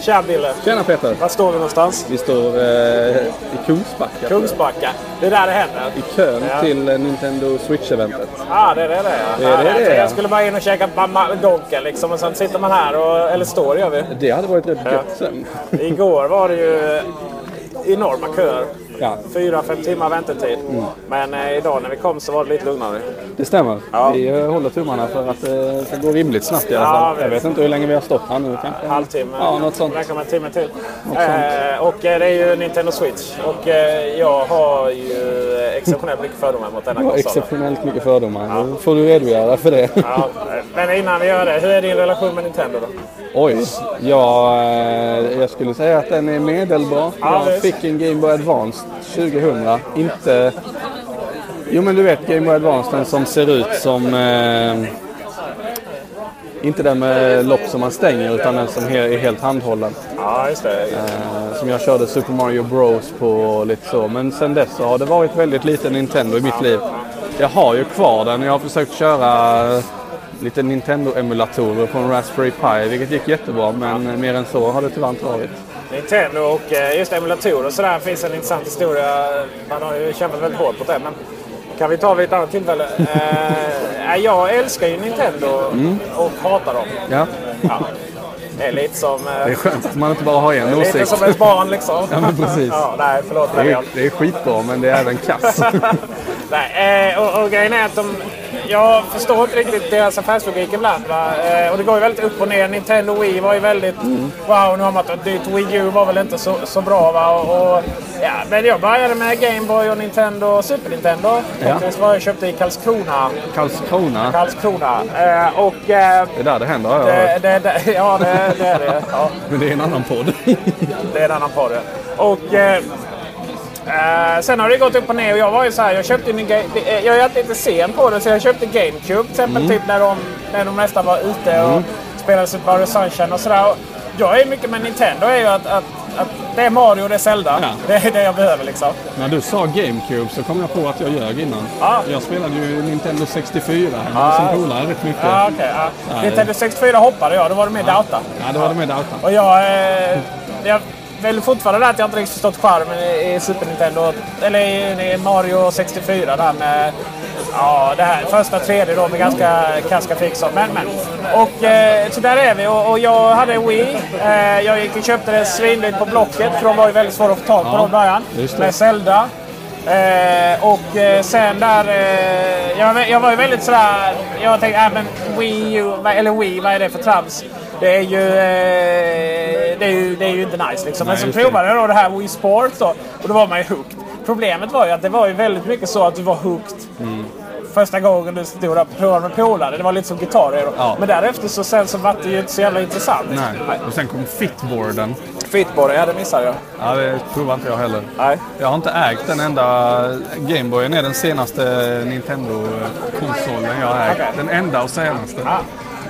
Tja Bille! Tjena Peter! Var står vi någonstans? Vi står eh, i Kungsbacka. Kungsbacka. Det är där det händer. I kön Ja. till eh, Nintendo Switch-eventet. Ja, det är det det. Det är det Ja, det är. Jag skulle bara in och käka Donken liksom och sen sitter man här och... Eller står gör vi. Det hade varit rätt Ja. gött sen. Igår var det ju enorma köer. Ja. Fyra, fem timmar väntetid. Men eh, idag när vi kom så var det lite lugnare. Det stämmer. Ja. Vi eh, håller tummarna för att det ska gå rimligt snabbt i alla Ja, fall. Jag visst. vet inte hur länge vi har stått här nu. Kanske Halvtimme. Ja, något sånt. Räkna med en timme till. Eh, och eh, det är ju Nintendo Switch. Och eh, jag har ju eh, exceptionellt mycket fördomar mot denna Jag konsol. exceptionellt mycket fördomar. Nu får du redogöra för det. Ja, men innan vi gör det, hur är din relation med Nintendo då? Oj, ja, eh, jag skulle säga att den är medelbra. Ja, Jag fick en Game Boy Advance 2000. Inte... Jo men du vet Game Boy Advance, den som ser ut som... Eh... Inte den med lock som man stänger utan den som är helt handhållen. Ja, just det. Eh, som jag körde Super Mario Bros på lite så. Men sen dess så har det varit väldigt lite Nintendo i mitt liv. Jag har ju kvar den. Jag har försökt köra lite Nintendo-emulatorer på en Raspberry Pi, vilket gick jättebra. Men mer än så har det tyvärr inte varit. Nintendo och eh, just emulatorer och sådär finns en intressant historia. Man har ju kämpat väldigt hårt på det. Men kan vi ta vid ett annat tillfälle. Eh, jag älskar ju Nintendo och hatar dem. Ja, Ja. Det är lite som... eh, det är skönt att man inte bara har en Lite åsikt. som ett barn liksom. Ja, men precis. Ja, nej, förlåt. Det är, det är skitbra, men det är även kass. Nej, eh, och, och grejen är att de... Jag förstår inte riktigt deras affärslogik ibland. Va? Eh, och det går ju väldigt upp och ner. Nintendo Wii var ju väldigt... Wow, nu har man ett dyrt Wii U var väl inte så, så bra. Va? Och, och, ja, men jag började med Game Boy och Nintendo och Super Nintendo. Ja. Var jag köpte i Karlskrona. Karlskrona, Karlskrona. Eh, och... Eh, det är där det händer har det, det, det, ja, det, det är det. Ja. Men det är en annan podd. Det är en annan podd. Och eh, sen har det gått upp och ner och jag var ju så här, jag köpte eh, Jag är alltid lite sen på det så jag köpte GameCube till exempel typ när de, när de nästan var ute och spelade Super Mario Sunshine och sådär. Jag är mycket med Nintendo är ju att, att, att det är Mario och det är Zelda. Ja. Det är det jag behöver liksom. När du sa GameCube så kom jag på att jag ljög innan. Ja. Jag spelade ju Nintendo 64 hemma Ja. som polare rätt mycket. Ja, okej. ja. Nintendo 64 hoppade jag, då var det mer Dauta. Ja, det var det med Dauta. Och jag, eh, jag vill fortfarande där att jag inte riktigt förstått charmen i, Super Nintendo. Eller i, Mario 64 där med ja, det här första 3D då med ganska kass grafik. så. Men, men. Och eh, så där är vi. Och, och jag hade en Wii. Eh, jag gick och köpte det svindyrt på Blocket för de var ju väldigt svåra att få tag på Ja, i början. Med Zelda. Eh, och eh, sen där... Eh, jag, jag var ju väldigt sådär... Jag tänkte, äh, men Wii U, eller Wii, vad är det för trams? Det är ju nice. Liksom. Men Nej, så provade jag då det här Wii Sports då, och då var man ju hooked. Problemet var ju att det var ju väldigt mycket så att du var hooked Mm. första gången du stod där och provade med polare. Det var lite som gitarrer. Ja. Men därefter så sen så var det ju inte så jävla intressant. Nej. Och sen kom fitboarden. Fitboard, ja det missade jag. Ja, det provar inte jag heller. Nej. Jag har inte ägt den enda... Gameboyen är den senaste Nintendo-konsolen jag har ägt. Okej. Den enda och senaste. Ja.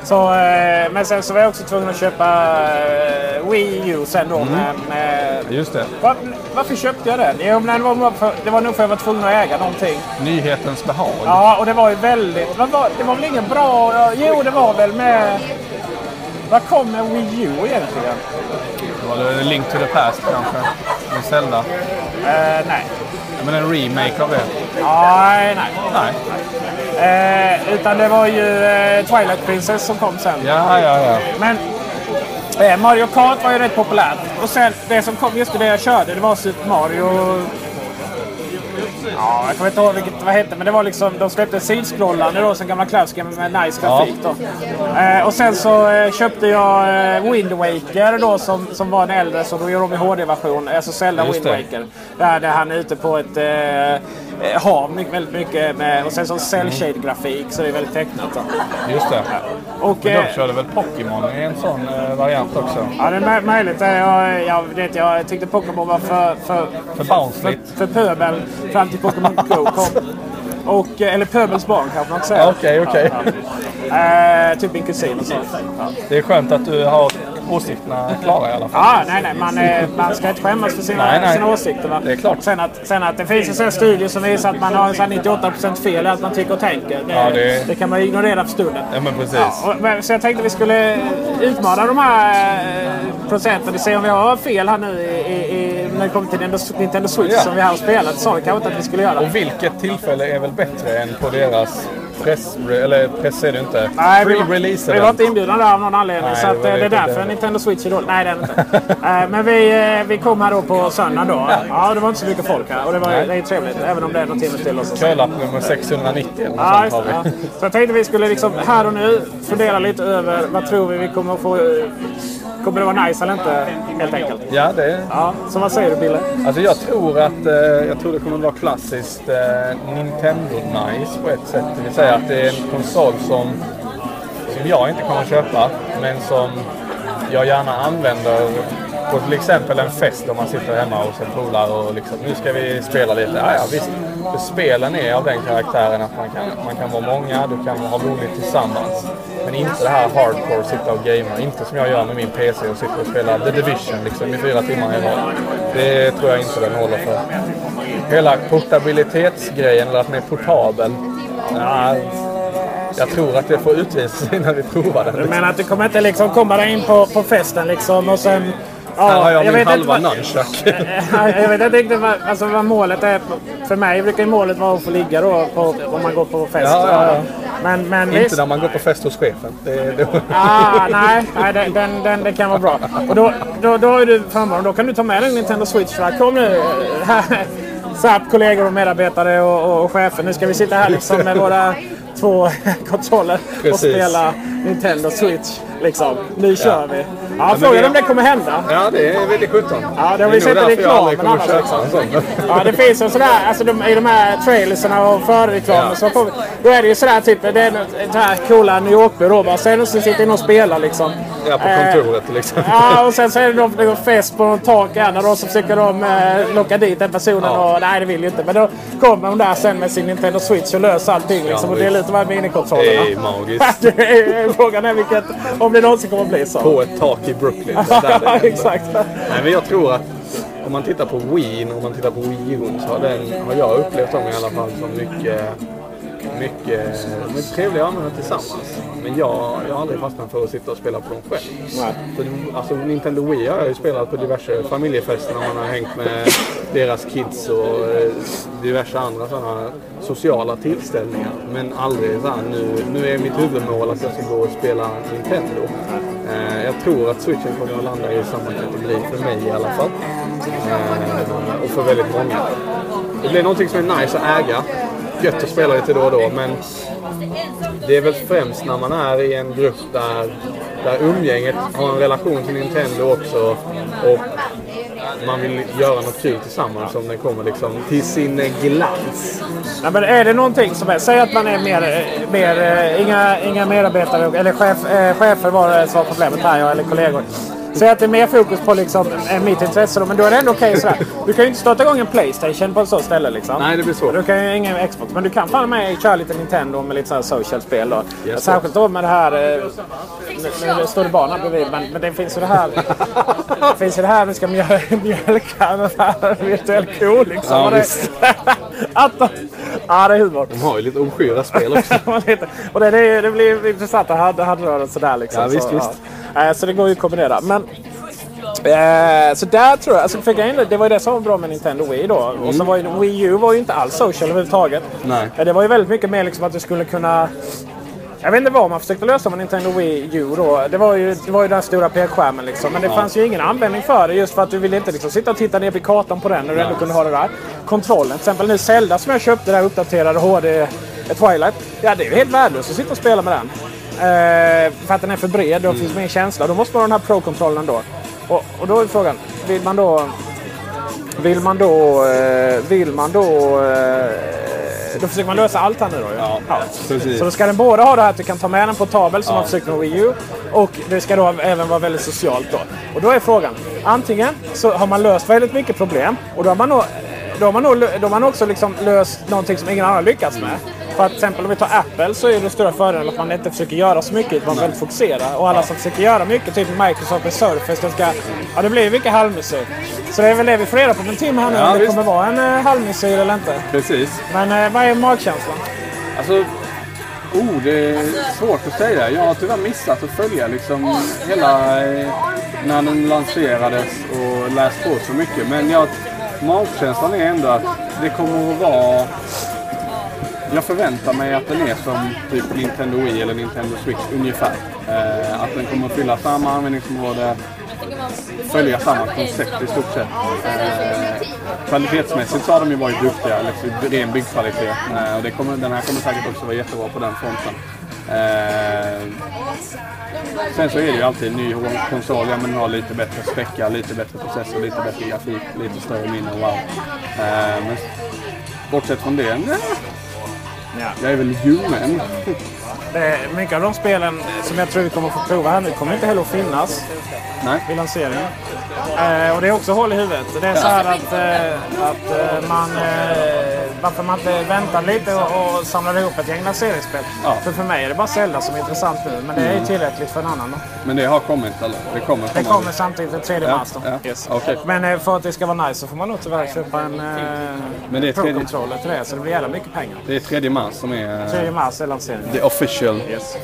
Så, eh, men sen så var jag också tvungen att köpa eh, Wii U sen då. Mm. med, med, Just det. var, varför köpte jag den? Jo, men det, var, för, det var nog för att jag var tvungen att äga någonting. Nyhetens behag. Ja, och det var ju väldigt... Var, det var väl ingen bra... Jo, det var väl med... Vad kom med Wii U egentligen? Var det Link to the Past kanske? Med Zelda? Eh, nej. Men en remake av det? Nej, nej. Nej. Eh, utan det var ju eh, Twilight Princess som kom sen. Ja, ja, ja. Men eh, Mario Kart var ju rätt populärt. Och sen det som kom just det jag körde, det var Super Mario... Ja, jag kommer inte ihåg vilket vad hette, men det var liksom, de släppte sidskrollande då, som gamla klassiker med nice grafik då. Eh, och sen så eh, köpte jag eh, Wind Waker då som, som var en äldre, så då gör de i HD-version, alltså Just Wind det. Waker. Där, där han är ute på ett eh, hav mycket, väldigt mycket med, och sen så cell shade grafik så det är väldigt tecknat. Då. Just det. Och, Men eh, de körde väl Pokémon i en sån eh, variant också? Ja, det är mö- möjligt. Jag, jag, vet, jag tyckte Pokémon var för, för, För barnsligt. för, för pöbel fram till Pokémon Go kom. Och, eller pöbels barn kanske man kan säga. Okej, okej. Ja, ja. Eh, typ min kusin och så. Ja. Det är skönt att du har åsikterna klara i alla fall. Ja, nej, nej. Man, eh, man ska inte skämmas för sina, Nej, nej. sina åsikter. Va? Det är klart. Sen att, sen att det finns en studie som visar att man har en sån här 98% fel i allt man tycker och tänker. Det, Ja, det- det kan man ignorera för stunden. Ja, men precis. Ja, och, så jag tänkte vi skulle utmana de här eh, procenten och se om vi har fel här nu i, i, när det kommer till Nintendo, Nintendo Switch Ja. som vi har spelat. Det sa vi kanske inte att vi skulle göra. Och vilket tillfälle är väl bättre än på deras press... Eller press är det inte. Nej, vi, Pre-release vi var inte inbjudna där av någon anledning. Nej, så att, det eh, det är därför inte. Nintendo Switch är dåligt. Nej, det är det inte. Eh, Men vi, eh, vi kom här då på söndag då. Ja, det var inte så mycket folk här. Och det, var, Nej. det är trevligt. Även om det är någon timme till. Kölapp nummer 690 eller något Ja, just det, ja. Så jag tänkte vi skulle liksom här och nu fundera lite över vad tror vi vi kommer att få... Kommer det vara nice eller inte? Helt enkelt. Ja, det är... Ja, så vad säger du Bille? Alltså jag tror att eh, jag tror det kommer att vara klassiskt eh, Nintendo-nice på ett sätt. Det vill säga att det är en konsol som, som jag inte kommer att köpa, men som jag gärna använder på till exempel en fest om man sitter hemma hos en polare och liksom, nu ska vi spela lite. Ja, ja visst. För spelen är av den karaktären att man kan, man kan vara många, du kan ha roligt tillsammans. Men inte det här hardcore, sitta och gamea. Inte som jag gör med min PC och sitta och spela The Division liksom, i fyra timmar i rad. Det tror jag inte den håller för. Hela portabilitetsgrejen, eller att den är portabel. Ja, jag tror att det får utvisa sig när vi provar den. Du Liksom. menar att du kommer inte liksom komma in på, på festen liksom och sen... Ja, Här har jag, min vet inte halva nunchuck. jag vet inte riktigt vad, alltså vad målet är. För mig brukar målet vara att få ligga då på, om man går på fest. Ja, ja, ja. Men, men Inte visst. när man går på fest hos chefen. Det, det... Ah, nej, nej den, den, den, den kan vara bra. Och då, då, då är du förmånen. Då kan du ta med dig Nintendo Switch. Va? Kom nu, här, SAP, kollegor och medarbetare och, och, och chefer. Nu ska vi sitta här liksom med våra två kontroller och Precis. spela Nintendo Switch. Liksom. Nu kör vi. Ja, frågan om det kommer hända. Ja, det är väldigt sjutton. Ja, det har vi sett i reklamen annars sån. Ja, det finns en sådär, alltså de, i de här trailersarna och förreklamen Ja. kommer, då är det ju sådär typ, det är så här coola New York-byrå bara. Sen så sitter inne och spelar liksom. Ja, på Eh, kontoret till exempel. Ja, och sen så är det någon, någon fest på något tak här när de så försöker de eh, locka dit den personen Ja. och nej det vill ju inte. Men då kommer de där sen med sin Nintendo Switch och löser allting liksom. Ja, och det är visst. lite de här minikontrollerna. Det är magiskt. Det är- Frågan är vilket, om det någonsin kommer bli så. På ett tak i Brooklyn. Ja, exakt. Nej, men jag tror att om man tittar på Wii och man tittar på Wii U så har, den, har jag upplevt dem i alla fall som mycket, mycket, mycket trevliga att använda tillsammans. Men jag, jag har aldrig fastnat för att sitta och spela på dem själv. Nej. Så, alltså, Nintendo Wii har jag ju spelat på diverse familjefester när man har hängt med deras kids och eh, diverse andra sådana sociala tillställningar. Men aldrig så här, nu, nu är mitt huvudmål att jag ska gå och spela Nintendo. Eh, jag tror att Switchen kommer att landa i samma kategori för mig i alla fall. Eh, och för väldigt många. Det blir någonting som är nice att äga. Gött att spela lite då och då men det är väl främst när man är i en grupp där, där umgänget har en relation till Nintendo också. Och man vill göra något kul tillsammans som den kommer liksom till sin glans. Ja, men är det någonting som är... Säg att man är mer... mer eh, inga, inga medarbetare eller chef, eh, chefer var det som var problemet här, eller kollegor. Säg att det är mer fokus på liksom, eh, mitt intresse då, men då är det ändå okej sådär. Du kan ju inte starta igång en Playstation på ett sådant ställe liksom. Nej, det blir svårt. Du kan ju ingen Xbox, men du kan fan med köra lite Nintendo med lite sådana social-spel då. Yes, Särskilt då med det här... eh, Nu, nu står det barn här bredvid, men, men det finns ju det här... det finns ju det här vi ska mjöl- mjölka med virtuell ko liksom. Ja, att de, ja, det är humor. De har ju lite oskyldiga spel också. Och det, det, det blir intressant att hade, hade sådär liksom. Ja, visst, så, visst. Ja. Eh, så det går ju att kombinera. Men, eh, så där tror jag, alltså för grejen, det var ju det som var bra med Nintendo Wii då. Och Mm. så var ju Wii U var ju inte alls social överhuvudtaget. Nej. Eh, Det var ju väldigt mycket mer liksom att du skulle kunna jag vet inte vad man försökte lösa med Nintendo Wii U då. Det var ju, det var ju den stora pekskärmen liksom. Men det fanns ju ingen användning för det just för att du ville inte liksom sitta och titta ner på kartan på den när du ändå kunde ha det där. Kontrollen, till exempel nu Zelda som jag köpte där uppdaterade HD Twilight. Ja, det är ju helt värdelöst att sitta och spela med den. Eh, för att den är för bred och det finns mer känsla. Då måste man ha den här Pro-kontrollen då. Och, och då är frågan, vill man då... Vill man då... Eh, vill man då... Eh, då försöker man lösa allt här nu då ju. Ja, precis. Så då ska den både ha det här att du kan ta med den portabel som Ja. man försöker med Wii U. Och det ska då även vara väldigt socialt då. Och då är frågan. Antingen så har man löst väldigt mycket problem. Och då har man nog, då har man nog, då har man också liksom löst någonting som ingen annan har lyckats med. För att till exempel om vi tar Apple så är det stora fördelen att man inte försöker göra så mycket. utan Man är väldigt fokuserad. Och alla som försöker göra mycket, typ Microsoft med Surface, de ska... Ja, det blir ju mycket halvmesyr. Så det är väl det vi får reda på med Tim här nu. Ja, om det kommer vara en uh, halvmesyr eller inte. Precis. Men eh, vad är magkänslan? Alltså, oh, det är svårt att säga. Jag har tyvärr missat att följa liksom hela eh, när den lanserades och läst på så mycket. Men jag, magkänslan är ändå att det kommer att vara... Jag förväntar mig att den är som typ Nintendo Wii eller Nintendo Switch ungefär. Eh, att den kommer att fylla samma användningsområde, följa samma koncept i stort sett. Eh, kvalitetsmässigt så har de ju varit duktiga, liksom, ren byggkvalitet. Eh, och det kommer, den här kommer säkert också vara jättebra på den fronten. Eh, sen så är det ju alltid en ny konsol, ja men den har lite bättre späcka, lite bättre processor, lite bättre grafik, lite större minne, wow. Eh, men bortsett från det, nej, Ja. jag är väl ljummen. Mycket av de spelen som jag tror vi kommer få prova här nu kommer inte heller att finnas Nej. vid lanseringen. Eh, och det är också hål i huvudet. Det är så här att, eh, att eh, man... Eh, varför man inte väntar lite och, och samlar ihop ett gäng lanseringsspel. Ja. För för mig är det bara Zelda som är intressant nu. Men det är ju tillräckligt för en annan. Då. Men det har kommit eller? Det kommer Det kommer samtidigt den 3 Ja, mars. Då. ja. Yes. Okej. Men eh, för att det ska vara nice så får man nog tyvärr köpa en eh, Men det är tredje- Pro-controller till det. Så det blir jävla mycket pengar. Det är 3 mars som är 3 eh, mars är lanseringen. the official. Yes.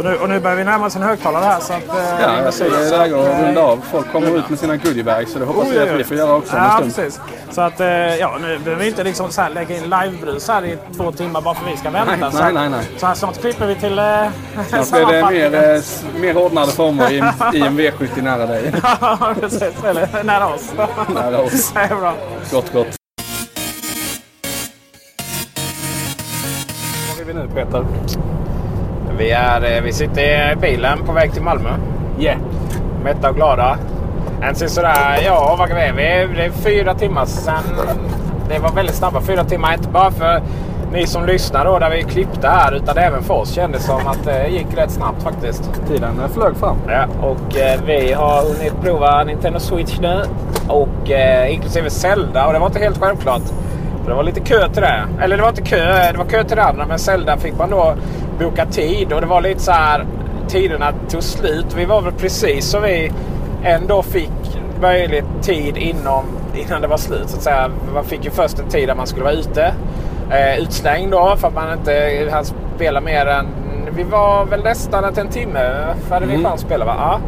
Så nu, och nu börjar vi närma oss en högtalare här. Så att, eh, Ja, jag tror det är läge att runda av. Folk kommer ut med sina goodiebags så det hoppas Oj, vi oj, att vi får göra också Ja, en stund. precis. Så att, eh, ja, nu behöver vi inte liksom så här lägga in livebrus här i två timmar bara för att vi ska vänta. Nej, så, nej, nej, nej. Så här, snart klipper vi till eh, Snart blir det mer, eh, mer ordnade former i en, i en V70 nära dig. Ja, precis. Eller nära oss. Nära oss. Det är bra. Gott, gott. Var är vi nu Peter? Vi, är, eh, vi sitter i bilen på väg till Malmö. Yeah. Mätta och glada. Inte sådär, ja vad vi vi Det är fyra timmar sedan. Det var väldigt snabba fyra timmar. Inte bara för ni som lyssnar då där vi klippte här utan även för oss kändes som att det gick rätt snabbt faktiskt. Tiden eh, flög fram. Ja, och eh, vi har hunnit prova Nintendo Switch nu. Och eh, inklusive Zelda. Och det var inte helt självklart. För det var lite kö till det. Eller det var inte kö, det var kö till det andra. Men Zelda fick man då boka tid. Och det var lite så här, tiderna tog slut. Vi var väl precis så vi ändå fick möjligt tid inom, innan det var slut. Så att säga. Man fick ju först en tid där man skulle vara ute. Eh, utslängd då för att man inte hann spela mer än... Vi var väl nästan en timme hade vi chans att spela va? Ja.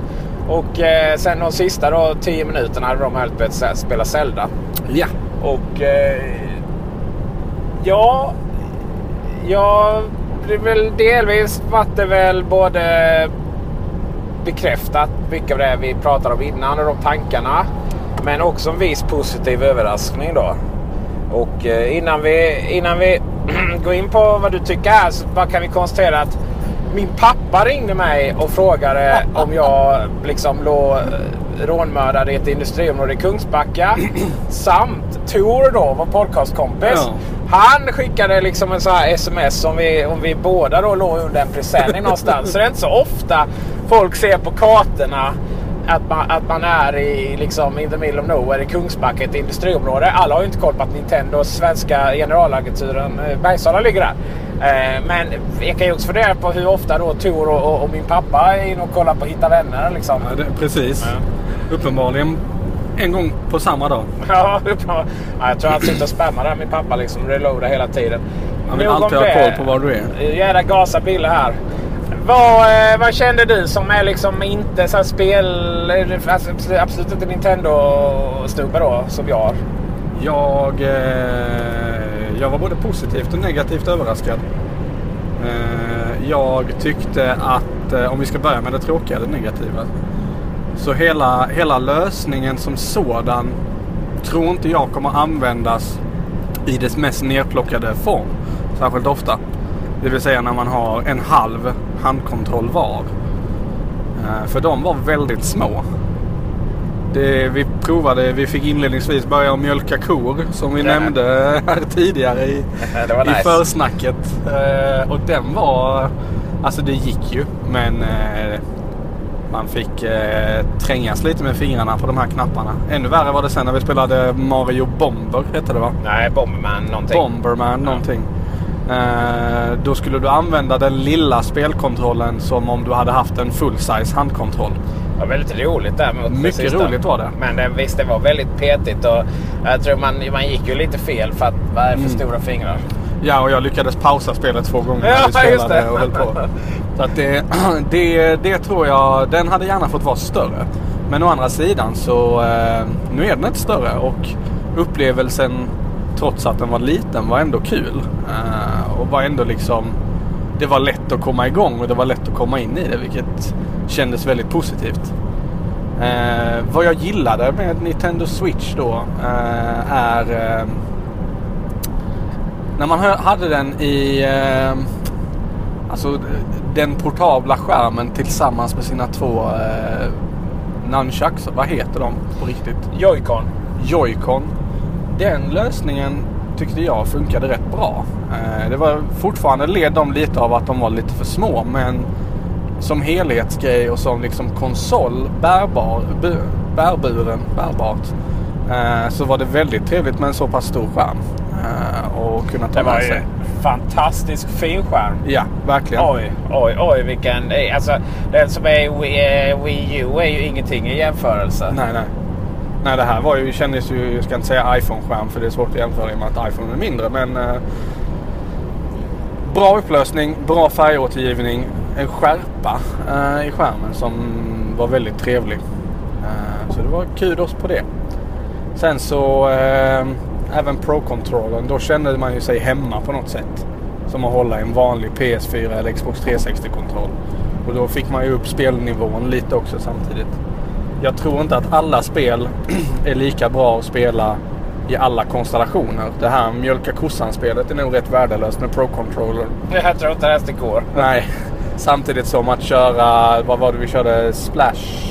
Och eh, sen de sista då 10 minuterna hade de möjlighet att börja spela Zelda. Ja. Och eh, ja, ja, det är väl delvis vart det väl både bekräftat mycket av det vi pratade om innan och de tankarna. Men också en viss positiv överraskning då. Och eh, innan vi, innan vi går in på vad du tycker här så bara kan vi konstatera att min pappa ringde mig och frågade om jag liksom låg eh, rånmördad i ett industriområde i Kungsbacka. Samt Tor då, vår podcastkompis. Ja. Han skickade liksom en sån här sms om vi, om vi båda då låg under en presenning någonstans. Så det är inte så ofta folk ser på kartorna att man, att man är i, liksom, in the middle of nowhere i Kungsbacka, ett industriområde. Alla har ju inte koll på att Nintendos svenska generalagenturen eh, Bergsala ligger där. Eh, men jag kan ju också fundera på hur ofta då Tor och, och, och min pappa är inne och kollar på Hitta Vänner. Liksom. Ja, det, precis. Uppenbarligen en gång på samma dag. Ja, ja, jag tror han sitter och spammar där min pappa liksom. Reloadar hela tiden. Man vill Nog alltid ha koll på var du är. Jävla gasa Bille här. Vad, eh, vad kände du som är liksom inte så spel... Alltså, absolut inte Nintendo-stubbe då, som jag har. Jag, eh, jag var både positivt och negativt överraskad. Eh, jag tyckte att, eh, om vi ska börja med det tråkiga, det negativa. Så hela, hela lösningen som sådan tror inte jag kommer användas i dess mest nerplockade form. Särskilt ofta. Det vill säga när man har en halv handkontroll var. Eh, för de var väldigt små. Det, vi provade, vi fick inledningsvis börja mjölka kor som vi Ja. nämnde här tidigare i, i nice. försnacket. Eh, och den var, alltså det gick ju men eh, man fick eh, trängas lite med fingrarna på de här knapparna. Ännu värre var det sen när vi spelade Mario Bomber, hette det va? Nej, Bomberman någonting. Bomberman någonting. Eh, då skulle du använda den lilla spelkontrollen som om du hade haft en full-size handkontroll. Det var väldigt roligt där mot det Mycket sista. roligt var det. Men det, visst, det var väldigt petigt och jag tror man, man gick ju lite fel för att vad är för Mm. stora fingrar? Ja, och jag lyckades pausa spelet två gånger Ja, när vi just spelade det. och höll på. Så att det, det, det tror jag, den hade gärna fått vara större. Men å andra sidan så, eh, nu är den inte större och upplevelsen trots att den var liten var ändå kul. Eh, och var ändå liksom, det var lätt att komma igång och det var lätt att komma in i det vilket kändes väldigt positivt. Eh, vad jag gillade med Nintendo Switch då eh, är eh, när man hade den i eh, alltså den portabla skärmen tillsammans med sina två eh, nunchucks. Vad heter de på riktigt? Joy-Con. Joy-Con. Den lösningen tyckte jag funkade rätt bra. Eh, det var fortfarande led de lite av att de var lite för små men som helhetsgrej och som liksom konsol bärbar, bu, bärburen, bärbart. Eh, så var det väldigt trevligt med en så pass stor skärm. Eh, och kunna ta Det med sig. fantastisk fin skärm. Ja, verkligen. Oj, oj, oj vilken... Alltså den som är Wii, eh, Wii U är ju ingenting i jämförelse. Nej, nej. Nej, det här var ju, kändes ju, jag ska inte säga iPhone-skärm för det är svårt att jämföra i och med att iPhone är mindre. Men eh, bra upplösning, bra färgåtergivning, en skärpa eh, i skärmen som var väldigt trevlig. Eh, så det var kudos på det. Sen så eh, även Pro-controllern, då kände man ju sig hemma på något sätt. Som att hålla en vanlig PS4 eller Xbox 360-kontroll. Och då fick man ju upp spelnivån lite också samtidigt. Jag tror inte att alla spel är lika bra att spela i alla konstellationer. Det här mjölka kossan-spelet är nog rätt värdelöst med Pro-controller. Jag tror inte ens det går. Nej, samtidigt som att köra, vad var det vi körde? Splash?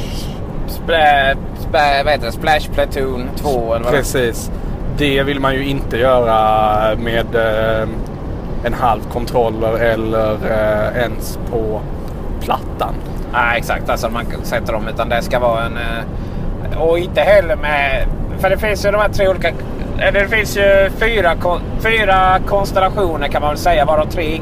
Splä, splä, vad heter det? Splash Platoon 2 eller vad Precis. Det vill man ju inte göra med eh, en halv kontroller eller eh, ens på plattan. Nej, exakt. Alltså man sätter dem. Utan det ska vara en... Eh, och inte heller med... För det finns ju de här tre olika... Eller det finns ju fyra, fyra konstellationer kan man väl säga. Varav tre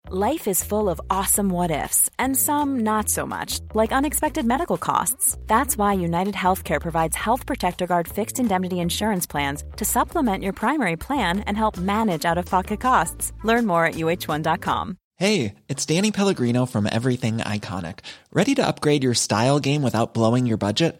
Life is full of awesome what ifs, and some not so much, like unexpected medical costs. That's why United Healthcare provides Health Protector Guard fixed indemnity insurance plans to supplement your primary plan and help manage out of pocket costs. Learn more at uh1.com. Hey, it's Danny Pellegrino from Everything Iconic. Ready to upgrade your style game without blowing your budget?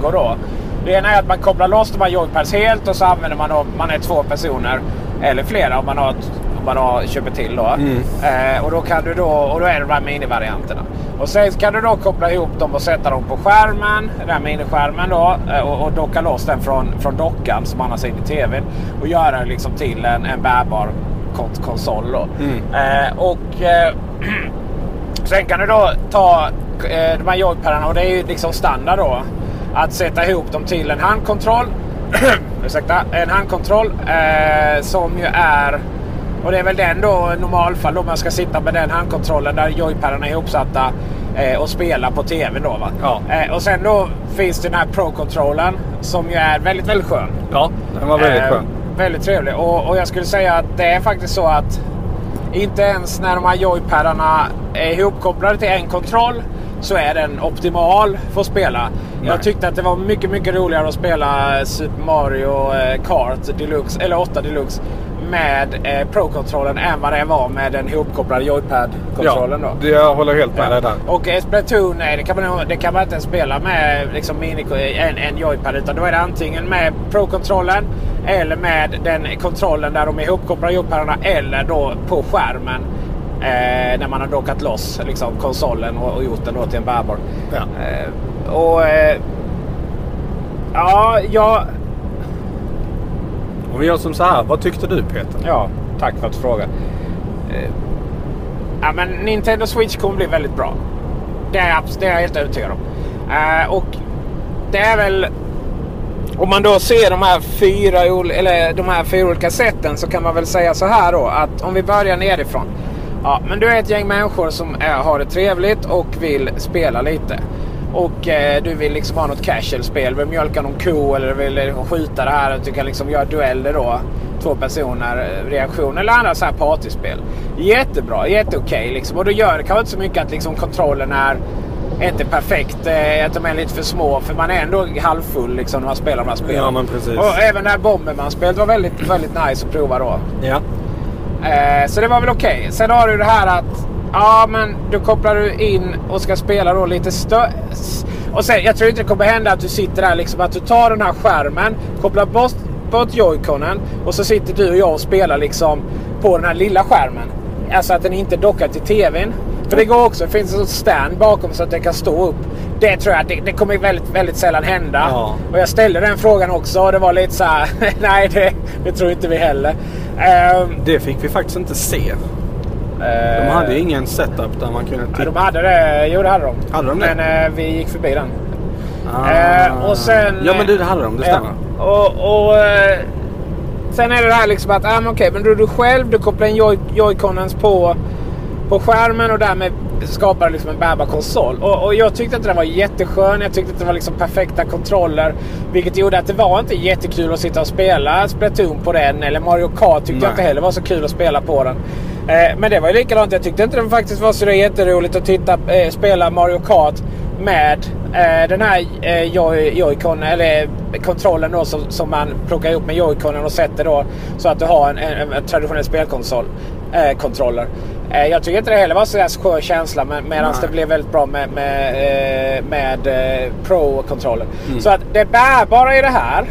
Då. Det ena är att man kopplar loss de här joypads helt och så använder man om man är två personer eller flera om man har, om man har köper till då. Mm. Eh, och då kan du då, och då är det de här minivarianterna. Och sen kan du då koppla ihop dem och sätta dem på skärmen, den här miniskärmen då eh, och, och docka loss den från, från dockan som man har sett i tvn och göra den liksom till en, en bärbar kon- konsol då. Mm. Eh, och eh, sen kan du då ta eh, de här joypadarna och det är ju liksom standard då. Att sätta ihop dem till en handkontroll. Ursäkta, en handkontroll eh, som ju är och det är väl den då normalfall då man ska sitta med den handkontrollen där joypadarna är ihopsatta eh, och spela på tv då va. Ja. Eh, och sen då finns det den här Pro-controllen som ju är väldigt, väldigt skön. Ja, den var väldigt Eh, skön. Väldigt trevlig. Och, och jag skulle säga att det är faktiskt så att inte ens när de här joypadarna är ihopkopplade till en kontroll så är den optimal för att spela. Jag tyckte att det var mycket, mycket roligare att spela Super Mario eh, Kart Deluxe, eller 8 Deluxe med eh, Pro-kontrollen än vad det var med den ihopkopplade joypad-kontrollen. Ja, då. jag håller helt med dig där. Och eh, Splatoon, nej, det, kan man, det kan man inte spela med liksom, mini, en, en joypad. Utan då är det antingen med Pro-kontrollen eller med den kontrollen där de är ihopkopplade joypadarna. Eller då på skärmen. Eh, när man har dockat loss liksom, konsolen och, och gjort den då till en bärbar. Ja. Eh, och... Eh, ja, jag... Om vi gör som så här, vad tyckte du Peter? Ja, tack för att du frågar. Eh, ja, men Nintendo Switch kommer bli väldigt bra. Det är, jag det är jag helt övertygad om. Eh, och det är väl... Om man då ser de här, fyra, eller de här fyra olika sätten så kan man väl säga så här då att om vi börjar nerifrån. Ja, men du är ett gäng människor som är, har det trevligt och vill spela lite. Och eh, du vill liksom ha något casual-spel. Vill mjölka någon ko eller vill eh, skjuta det här. Du kan liksom göra dueller då. Två personer, eh, reaktion eller andra så här partyspel. Jättebra, jätteokej liksom. Och då gör det kanske inte så mycket att liksom kontrollen är inte perfekt. Eh, att de är lite för små. För man är ändå halvfull liksom när man spelar de här spelen. Ja, men precis. Och även det här Bomberman-spelet var väldigt, väldigt nice att prova då. Ja. Eh, så det var väl okej. Sen har du det här att ja, men då kopplar du in och ska spela då lite större. Och sen, jag tror inte det kommer hända att du sitter där liksom att du tar den här skärmen, kopplar bort, bort joyconen och så sitter du och jag och spelar liksom på den här lilla skärmen. Alltså att den inte dockar till tvn. För det går också. Det finns en stand bakom så att den kan stå upp. Det tror jag, det, det kommer väldigt, väldigt sällan hända. Ja. Och jag ställde den frågan också och det var lite så här. nej, det, det tror inte vi heller. Ehm, Det fick vi faktiskt inte se. De hade ingen setup där man kunde titta. de hade det. Jo, det hade de. Hade de det? Men eh, vi gick förbi den. Ah. Eh, och sen... Ja men du, det hade de. Det stämmer. Och, och, eh, sen är det det här liksom att, ah, men okej, men är du själv, du kopplar in joy, joyconens på, på skärmen och därmed skapar det liksom en bärbar konsol. Och, och, jag tyckte att den var jätteskön. Jag tyckte att det var liksom perfekta kontroller. Vilket gjorde att det var inte jättekul att sitta och spela Splatoon på den. Eller Mario Kart tyckte Nej. jag inte heller var så kul att spela på den. Eh, men det var ju likadant. Jag tyckte inte det faktiskt var så jätteroligt att titta, eh, spela Mario Kart med eh, den här eh, joy, Joy-Con, eller kontrollen då som, som man plockar ihop med Joy-Conen och sätter då så att du har en, en, en traditionell spelkonsol. Eh, kontroller. Eh, jag tycker inte det heller var så skön känsla men, medan det blev väldigt bra med, med, eh, med eh, Pro-kontrollen. Mm. Så att det bärbara i det här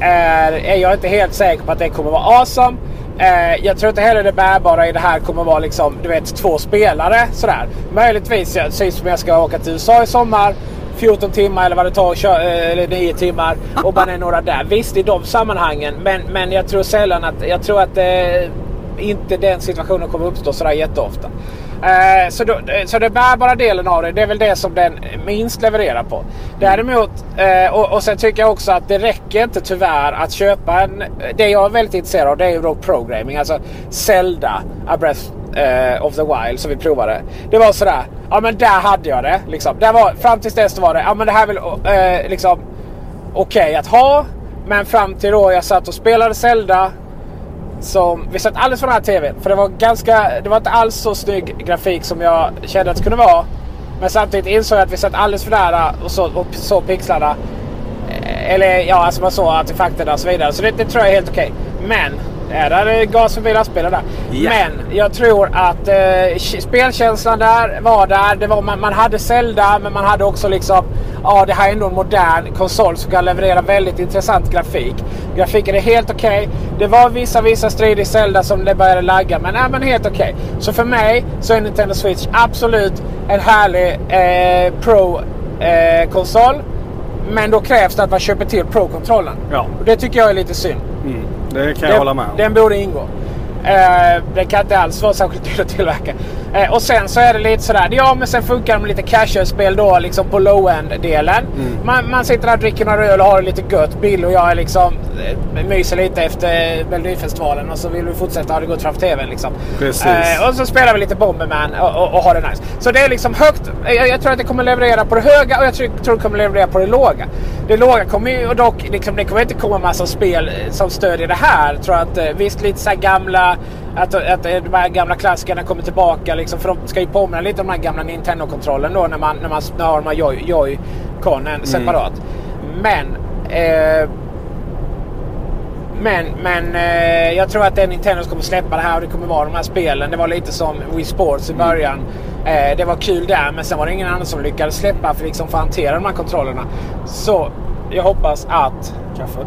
är, är jag inte helt säker på att det kommer vara awesome. Eh, jag tror inte heller det bärbara i det här kommer vara liksom, du vet, två spelare sådär. Möjligtvis, jag säger som jag ska åka till USA i sommar. 14 timmar eller vad det tar, köra, eller 9 timmar och man är några där. Visst i de sammanhangen men, men jag tror sällan att, jag tror att eh, inte den situationen kommer uppstå sådär jätteofta. Eh, så, då, eh, så den bärbara delen av det, det är väl det som den minst levererar på. Däremot, eh, och, och sen tycker jag också att det räcker inte tyvärr att köpa en... Det jag är väldigt intresserad av det är ju då programming. Alltså Zelda, A Breath eh, of the Wild som vi provade. Det var sådär, ja men där hade jag det. Liksom. Det var, fram tills dess var det, ja men det här är väl eh, liksom okej att ha. Men fram till då jag satt och spelade Zelda som vi satt alldeles för den här TVn. För det var ganska, det var inte alls så snygg grafik som jag kände att det kunde vara. Men samtidigt insåg jag att vi satt alldeles för nära och så, och så pixlarna. Eh, eller ja, alltså man såg artefakterna och så vidare. Så det, det tror jag är helt okej. Men, ja, där är gas förbi lastbilar där. Ja. Men jag tror att eh, spelkänslan där var där. Det var, man, man hade Zelda men man hade också liksom Ja, det här är ändå en modern konsol som kan leverera väldigt intressant grafik. Grafiken är helt okej. Det var vissa, vissa strider i Zelda som det började lagga, men, ja, men helt okej. Så för mig så är Nintendo Switch absolut en härlig eh, Pro-konsol. men då krävs det att man köper till Pro-kontrollen. Ja. Och det tycker jag är lite synd. Mm, det kan jag hålla med om. Den borde ingå. Eh, det kan inte alls vara särskilt dyrt att tillverka. Eh, och sen så är det lite sådär. Ja men sen funkar det med lite casual-spel då liksom på low-end-delen. Mm. Man, man sitter där och dricker några öl och har det lite gött. Bill och jag är liksom eh, myser lite efter Melodifestivalen och så vill vi fortsätta ha det gott framför TVn liksom. Eh, och så spelar vi lite Bomberman och, och, och har det nice. Så det är liksom högt. Jag, jag tror att det kommer leverera på det höga och jag tror, tror det kommer leverera på det låga. Det låga kommer ju dock, liksom, det kommer inte komma massa spel eh, som stödjer det här. Tror att, eh, visst, lite så gamla, att, att de här gamla klassikerna kommer tillbaka. Liksom, för de ska ju påminna lite om den här gamla Nintendo-kontrollen då när man, när man har de här Joy- Joy-Conen separat. Men eh, men, men eh, jag tror att det är Nintendo som kommer släppa det här och det kommer vara de här spelen. Det var lite som Wii Sports i början. Eh, det var kul där men sen var det ingen annan som lyckades släppa för liksom för att hantera de här kontrollerna. Så jag hoppas att... Kaffe?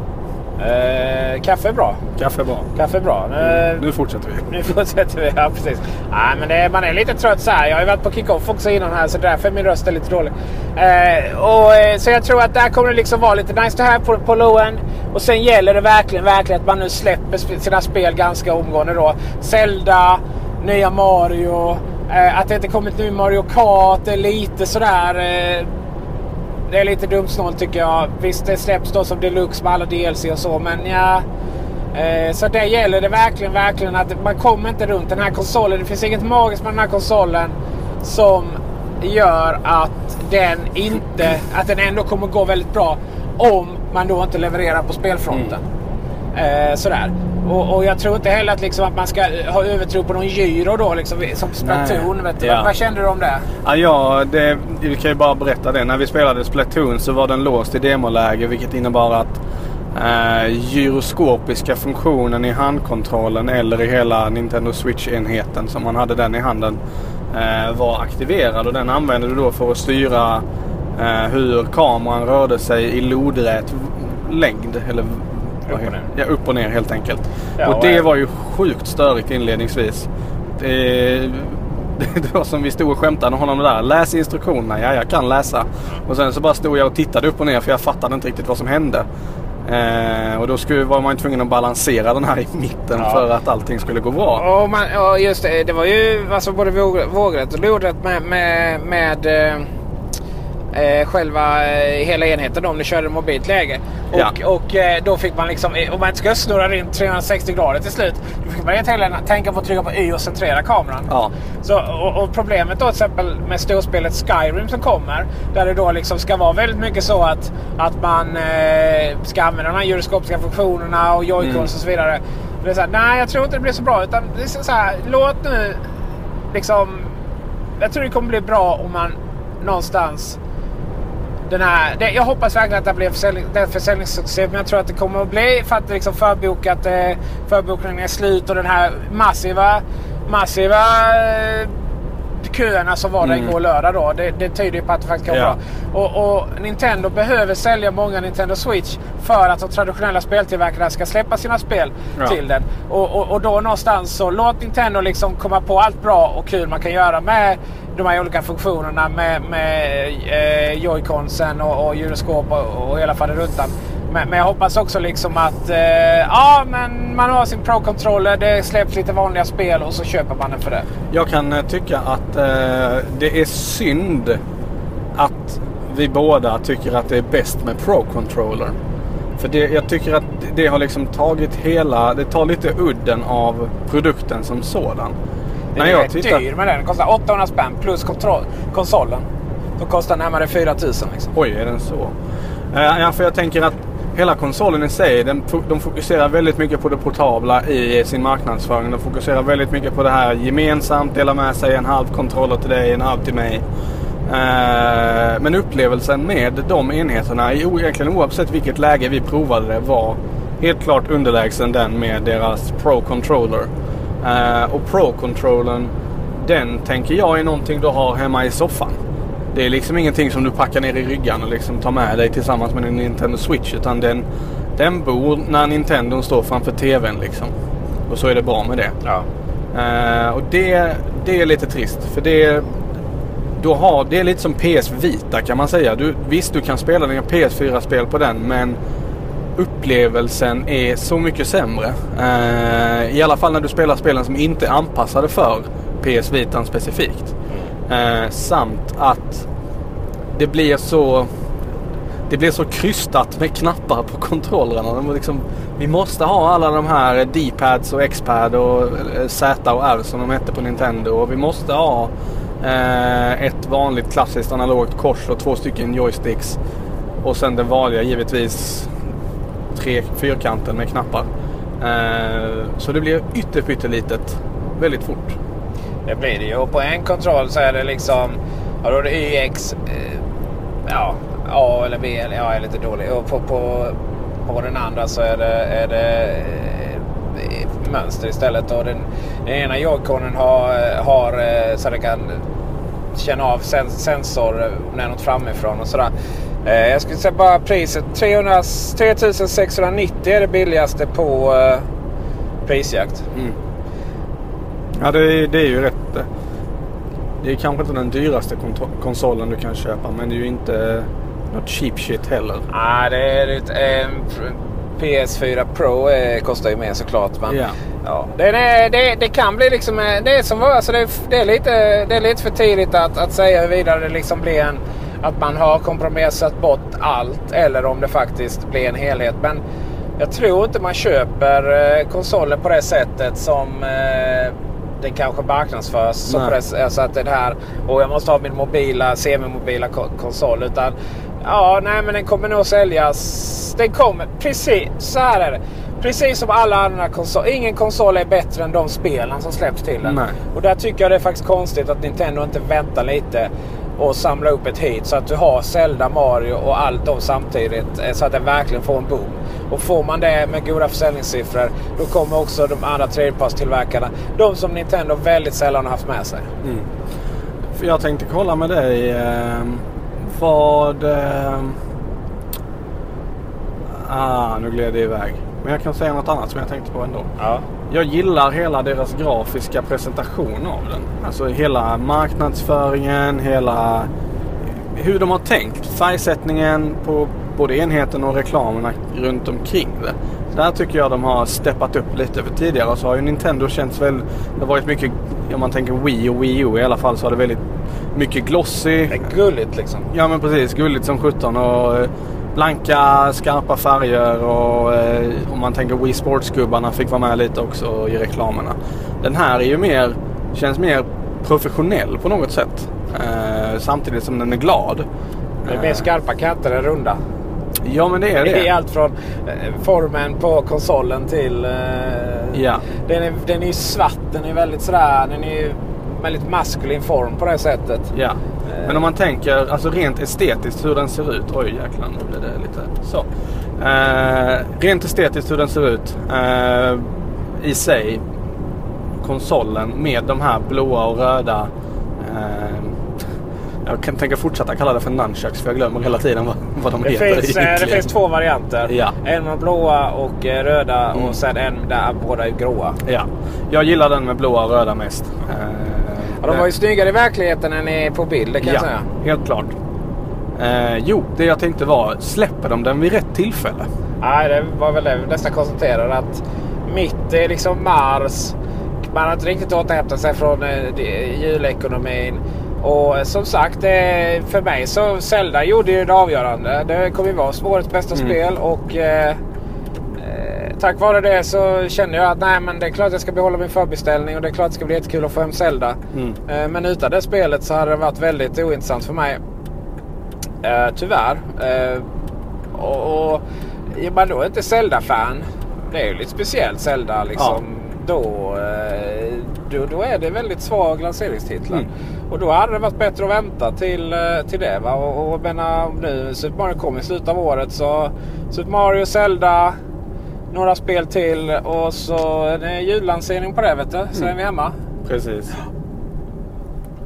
Eh, kaffe är bra. Kaffe är bra. Kaffe är bra. Eh, Nu fortsätter vi. nu fortsätter vi. Ja, precis. Nej, men det, man är lite trött så här. Jag har ju varit på kick-off också innan här så därför är min röst är lite dålig. Eh, och, eh, så jag tror att där kommer det liksom vara lite nice to have på, på low-end. Och sen gäller det verkligen, verkligen att man nu släpper sina spel ganska omgående då. Zelda, nya Mario. Att det inte kommit ny Mario Kart är lite sådär... Det är lite dumt snålt tycker jag. Visst, det släpps då som deluxe med alla DLC och så, men ja. Eh, så det gäller det verkligen, verkligen att man kommer inte runt den här konsolen. Det finns inget magiskt med den här konsolen som gör att den inte, att den ändå kommer gå väldigt bra om man då inte levererar på spelfronten. Eh, sådär. Och, och jag tror inte heller att, liksom, att man ska ha övertro på någon gyro då, liksom, som Splatoon. Vet du. Ja. Vad, kände du om det? Ja, ja det, vi kan ju bara berätta det. När vi spelade Splatoon så var den låst i demoläge vilket innebar att eh, gyroskopiska funktionen i handkontrollen eller i hela Nintendo Switch-enheten som man hade den i handen eh, var aktiverad och den använde du då för att styra eh, hur kameran rörde sig i lodrät längd. Eller, Upp och ner. Ja, upp och ner helt enkelt. Ja, och och det var ju sjukt störigt inledningsvis. Det, det var som vi stod och skämtade med honom där. Läs instruktionerna. Ja, jag kan läsa. Och sen så bara stod jag och tittade upp och ner för jag fattade inte riktigt vad som hände. Eh, och då skulle, var man tvungen att balansera den här i mitten Ja. för att allting skulle gå bra. Och, man, och just det, det var ju alltså både våg- vågrätt och lodrätt med, med, med, eh, eh, själva eh, hela enheten om ni körde mobilt läge. Och, Ja. och eh, då fick man liksom, eh, om man inte ska snurra runt 360 grader till slut, då fick man hela tiden tänka på att trycka på Y och centrera kameran. Ja. Så, och, och problemet då till exempel med storspelet Skyrim som kommer. Där det då liksom ska vara väldigt mycket så att, att man eh, ska använda de här gyroskopiska funktionerna och joycons Mm. och så vidare. Det är så här, nej jag tror inte det blir så bra. Utan det är så här, låt nu liksom... Jag tror det kommer bli bra om man någonstans... Den här, det, jag hoppas verkligen att det blir försäljning, det försäljningssuccé. Men jag tror att det kommer att bli för att det liksom förbokat, eh, förbokningen är slut och den här massiva, massiva eh, köerna som var där Mm. igår lördag då. Det, det tyder ju på att det faktiskt kan vara Ja. bra. Och, och Nintendo behöver sälja många Nintendo Switch för att de traditionella speltillverkarna ska släppa sina spel Ja. till den. Och, och, och då någonstans så låt Nintendo liksom komma på allt bra och kul man kan göra med de här olika funktionerna med, med eh, joyconsen och, och gyroskop och, och hela faderuttan. Men, men jag hoppas också liksom att eh, ja, men man har sin Pro-controller, det släpps lite vanliga spel och så köper man den för det. Jag kan eh, tycka att eh, det är synd att vi båda tycker att det är bäst med Pro Controller. För det, jag tycker att det har liksom tagit hela, det tar lite udden av produkten som sådan. Den är rätt dyr med den. Den kostar 800 spänn plus konsolen. Som kostar närmare 4000 liksom. Oj, är den så? Eh, ja, för jag tänker att hela konsolen i sig, den, de fokuserar väldigt mycket på det portabla i sin marknadsföring. De fokuserar väldigt mycket på det här gemensamt, dela med sig en halv kontroller till dig, en halv till mig. Eh, men upplevelsen med de enheterna, egentligen oavsett vilket läge vi provade det, var helt klart underlägsen den med deras Pro Controller. Eh, och Pro Controllern, den tänker jag är någonting du har hemma i soffan. Det är liksom ingenting som du packar ner i ryggan och liksom tar med dig tillsammans med din Nintendo Switch. Utan den, den bor när Nintendo står framför TVn liksom. Och så är det bra med det. Eh, och det, det är lite trist. För det, du har, det är lite som PS Vita kan man säga. Du, visst, du kan spela dina PS4-spel på den men upplevelsen är så mycket sämre. Eh, I alla fall när du spelar spelen som inte är anpassade för PS Vitan specifikt. Eh, samt att det blir så det blir så krystat med knappar på kontrollerna. De liksom, vi måste ha alla de här D-pads och X-pad och eh, Z och R som de hette på Nintendo. Och vi måste ha eh, ett vanligt klassiskt analogt kors och två stycken joysticks. Och sen den vanliga givetvis tre fyrkanten med knappar. Eh, så det blir ytter pyttelitet väldigt fort. Det blir det ju. Och på en kontroll så är det liksom... Ja, då är det YX. Eh, ja, A eller B. Eller, ja, jag är lite dålig. Och på, på, på den andra så är det, är det eh, mönster istället. Och den, den ena joyconen har, har så den kan känna av sensor när något framifrån och sådär. Eh, jag skulle säga bara priset. 300, 3690 är det billigaste på eh, prisjakt. Ja, det, är- det är ju rätt. eh, Det är kanske inte den dyraste konsolen du kan köpa men det är ju inte något cheap shit heller. Nej, det är en PS4 Pro kostar ju mer såklart. Men, Ja. ja. det, det, det, det kan bli liksom... Det är, som, var- alltså det, är- det, är lite, det är lite för tidigt att, att säga huruvida det liksom blir en... Att man har kompromissat bort allt eller om det faktiskt blir en helhet. Men jag tror inte man köper eh, konsoler på det sättet som eh, det kanske marknadsförs. Så det, alltså att det här, och jag måste ha min mobila, semimobila ko- konsol. Utan ja, nej men den kommer nog säljas. Den kommer, precis så här är det. Precis som alla andra konsoler. Ingen konsol är bättre än de spelen som släpps till den. Nej. Och där tycker jag det är faktiskt konstigt att Nintendo inte väntar lite och samlar upp ett hit så att du har Zelda, Mario och allt dem samtidigt. eh, Så att det verkligen får en boom. Och får man det med goda försäljningssiffror då kommer också de andra tredjepartstillverkarna, de som Nintendo väldigt sällan har haft med sig. Mm. Jag tänkte kolla med dig eh, vad... Eh, ah, nu gled det iväg. Men jag kan säga något annat som jag tänkte på ändå. Ja. Jag gillar hela deras grafiska presentation av den. Alltså hela marknadsföringen, hela hur de har tänkt. Färgsättningen på både enheten och reklamerna runt omkring det. Där tycker jag de har steppat upp lite. För tidigare så har ju Nintendo känts väl... Det har varit mycket, om man tänker Wii och Wii U i alla fall, så har det väldigt mycket glossy. Det är gulligt liksom. Ja men precis, gulligt som 17 och eh, blanka skarpa färger och eh, om man tänker Wii Sports-gubbarna fick vara med lite också i reklamerna. Den här är ju mer, känns mer professionell på något sätt. Eh, samtidigt som den är glad. Det är mer skarpa kanter än runda. Ja men det är det. Det är allt från eh, formen på konsolen till... Eh, Ja. den, är, den är svart. Den är väldigt sådär... Den är väldigt maskulin form på det sättet. Ja. Men om man tänker alltså rent estetiskt hur den ser ut. Oj jäklar nu blev det lite så. Eh, rent estetiskt hur den ser ut. Eh, I sig. Konsolen med de här blåa och röda. Eh, jag kan tänka fortsätta kalla det för nunchucks för jag glömmer hela tiden vad, vad de Det heter finns, eh, det finns två varianter. Ja. En med blåa och eh, röda Mm. och sen en där båda är gråa. Ja. Jag gillar den med blåa och röda mest. Eh, Ja, de var ju snyggare i verkligheten än i- på bild, det kan ja, jag säga. helt klart. Eh, jo, det jag tänkte var, släpper de den vid rätt tillfälle? Nej, det var väl det vi nästan konstaterade att mitt är liksom Mars. Man har inte riktigt återhämtat sig från eh, julekonomin. Och eh, som sagt, för mig så Zelda gjorde ju det avgörande. Det kommer ju vara årets bästa Mm. spel och eh, tack vare det så kände jag att nej, men det är klart jag ska behålla min förbeställning och det är klart det ska bli jättekul att få hem Zelda. Mm. Eh, men utan det spelet så hade det varit väldigt ointressant för mig. Eh, tyvärr. Eh, och, och är man då inte Zelda-fan. Det är ju lite speciellt Zelda liksom. Då, eh, då, då är det väldigt svag lanseringstitlar. Mm. Och då hade det varit bättre att vänta till, till det. Va? Och, och menar, nu Super Mario kommer i slutet av året så Super Mario, Zelda, några spel till och så är det jullansering på det vet du. Så Mm. är vi hemma. Precis.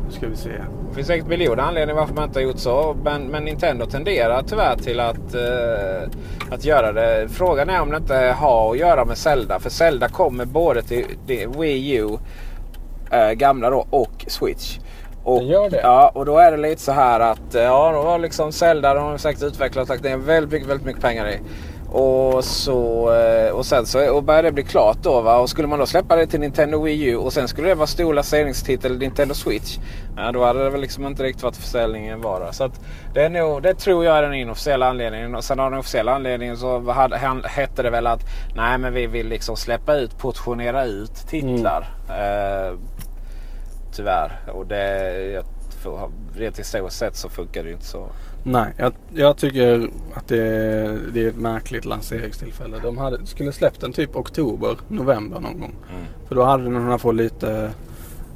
Nu ska vi se. Det finns säkert miljoner anledningar varför man inte har gjort så. Men, men Nintendo tenderar tyvärr till att, eh, att göra det. Frågan är om det inte har att göra med Zelda. För Zelda kommer både till, till Wii U, eh, gamla då, och Switch. Och, gör det? Ja, och då är det lite så här att eh, ja, då har liksom Zelda, de har säkert utvecklat och lagt ner väldigt väldigt mycket pengar i. Och, så, eh, och sen så och börjar det bli klart då. Va? Och skulle man då släppa det till Nintendo Wii U och sen skulle det vara stor lanseringstitel Nintendo Switch. Ja, då hade det väl liksom inte riktigt varit försäljningen var. Så att det, är nog, det tror jag är den inofficiella anledningen. Och sen av den officiella anledningen så hade, han, hette det väl att nej men vi vill liksom släppa ut, portionera ut titlar. Eh, tyvärr. Och det, jag, för, rent historiskt sett så funkar det ju inte så. Nej, jag, jag tycker att det, det är ett märkligt lanseringstillfälle. De hade, skulle släppt den typ oktober, november någon gång. För då hade den hunnit få lite...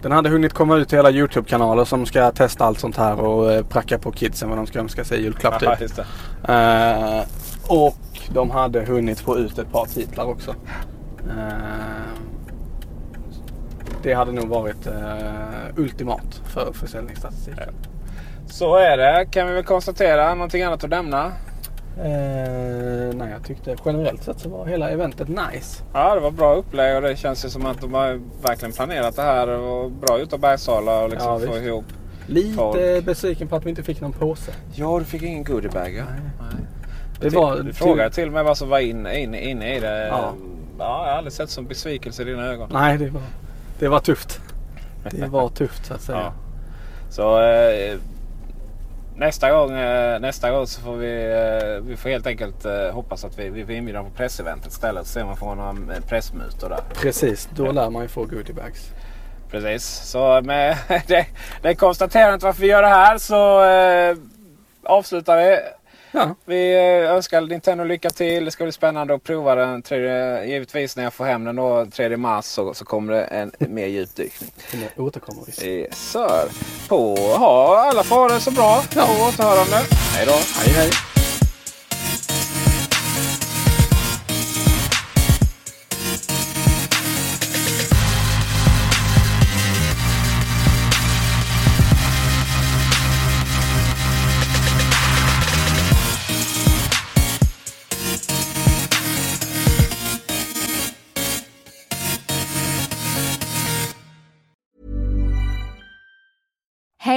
Den hade hunnit komma ut till hela YouTube-kanaler som ska testa allt sånt här och eh, pracka på kidsen vad de ska önska sig i julklapp Ja, typ. Eh, och de hade hunnit få ut ett par titlar också. Eh, det hade nog varit eh, ultimat för försäljningsstatistiken. Så är det kan vi väl konstatera. Någonting annat att nämna? Eh, nej, jag tyckte generellt sett så var hela eventet nice. Ja, det var bra upplägg och det känns ju som att de har verkligen planerat det här. Och bra utav Bergsala och liksom Ja, få visst. ihop Lite folk. besviken på att vi inte fick någon påse. Ja, du fick ingen goodiebag ja. Nej. Det Du- var du frågade till och med vad som var inne, inne, inne i det. Ja. Ja, jag har aldrig sett som besvikelse i dina ögon. Nej, det var, det var tufft. Det var tufft så att säga. Ja. Så eh, nästa, gång, eh, nästa gång så får vi, eh, vi får helt enkelt eh, hoppas att vi, vi får dem på presseventet istället. Så ser man får några pressmutor där. Precis, då lär man ju få goodiebags. Precis, så med det, det konstaterandet varför vi gör det här så eh, avslutar vi. Ja. Vi eh, önskar Nintendo lycka till. Det ska bli spännande att prova den. Tredje, givetvis när jag får hem den då 3 mars så, så kommer det en mer djupdykning. Det återkommer vi. Yes, sir. På ha alla det så bra. Ja. På återhörande. Hej då. Hej hej.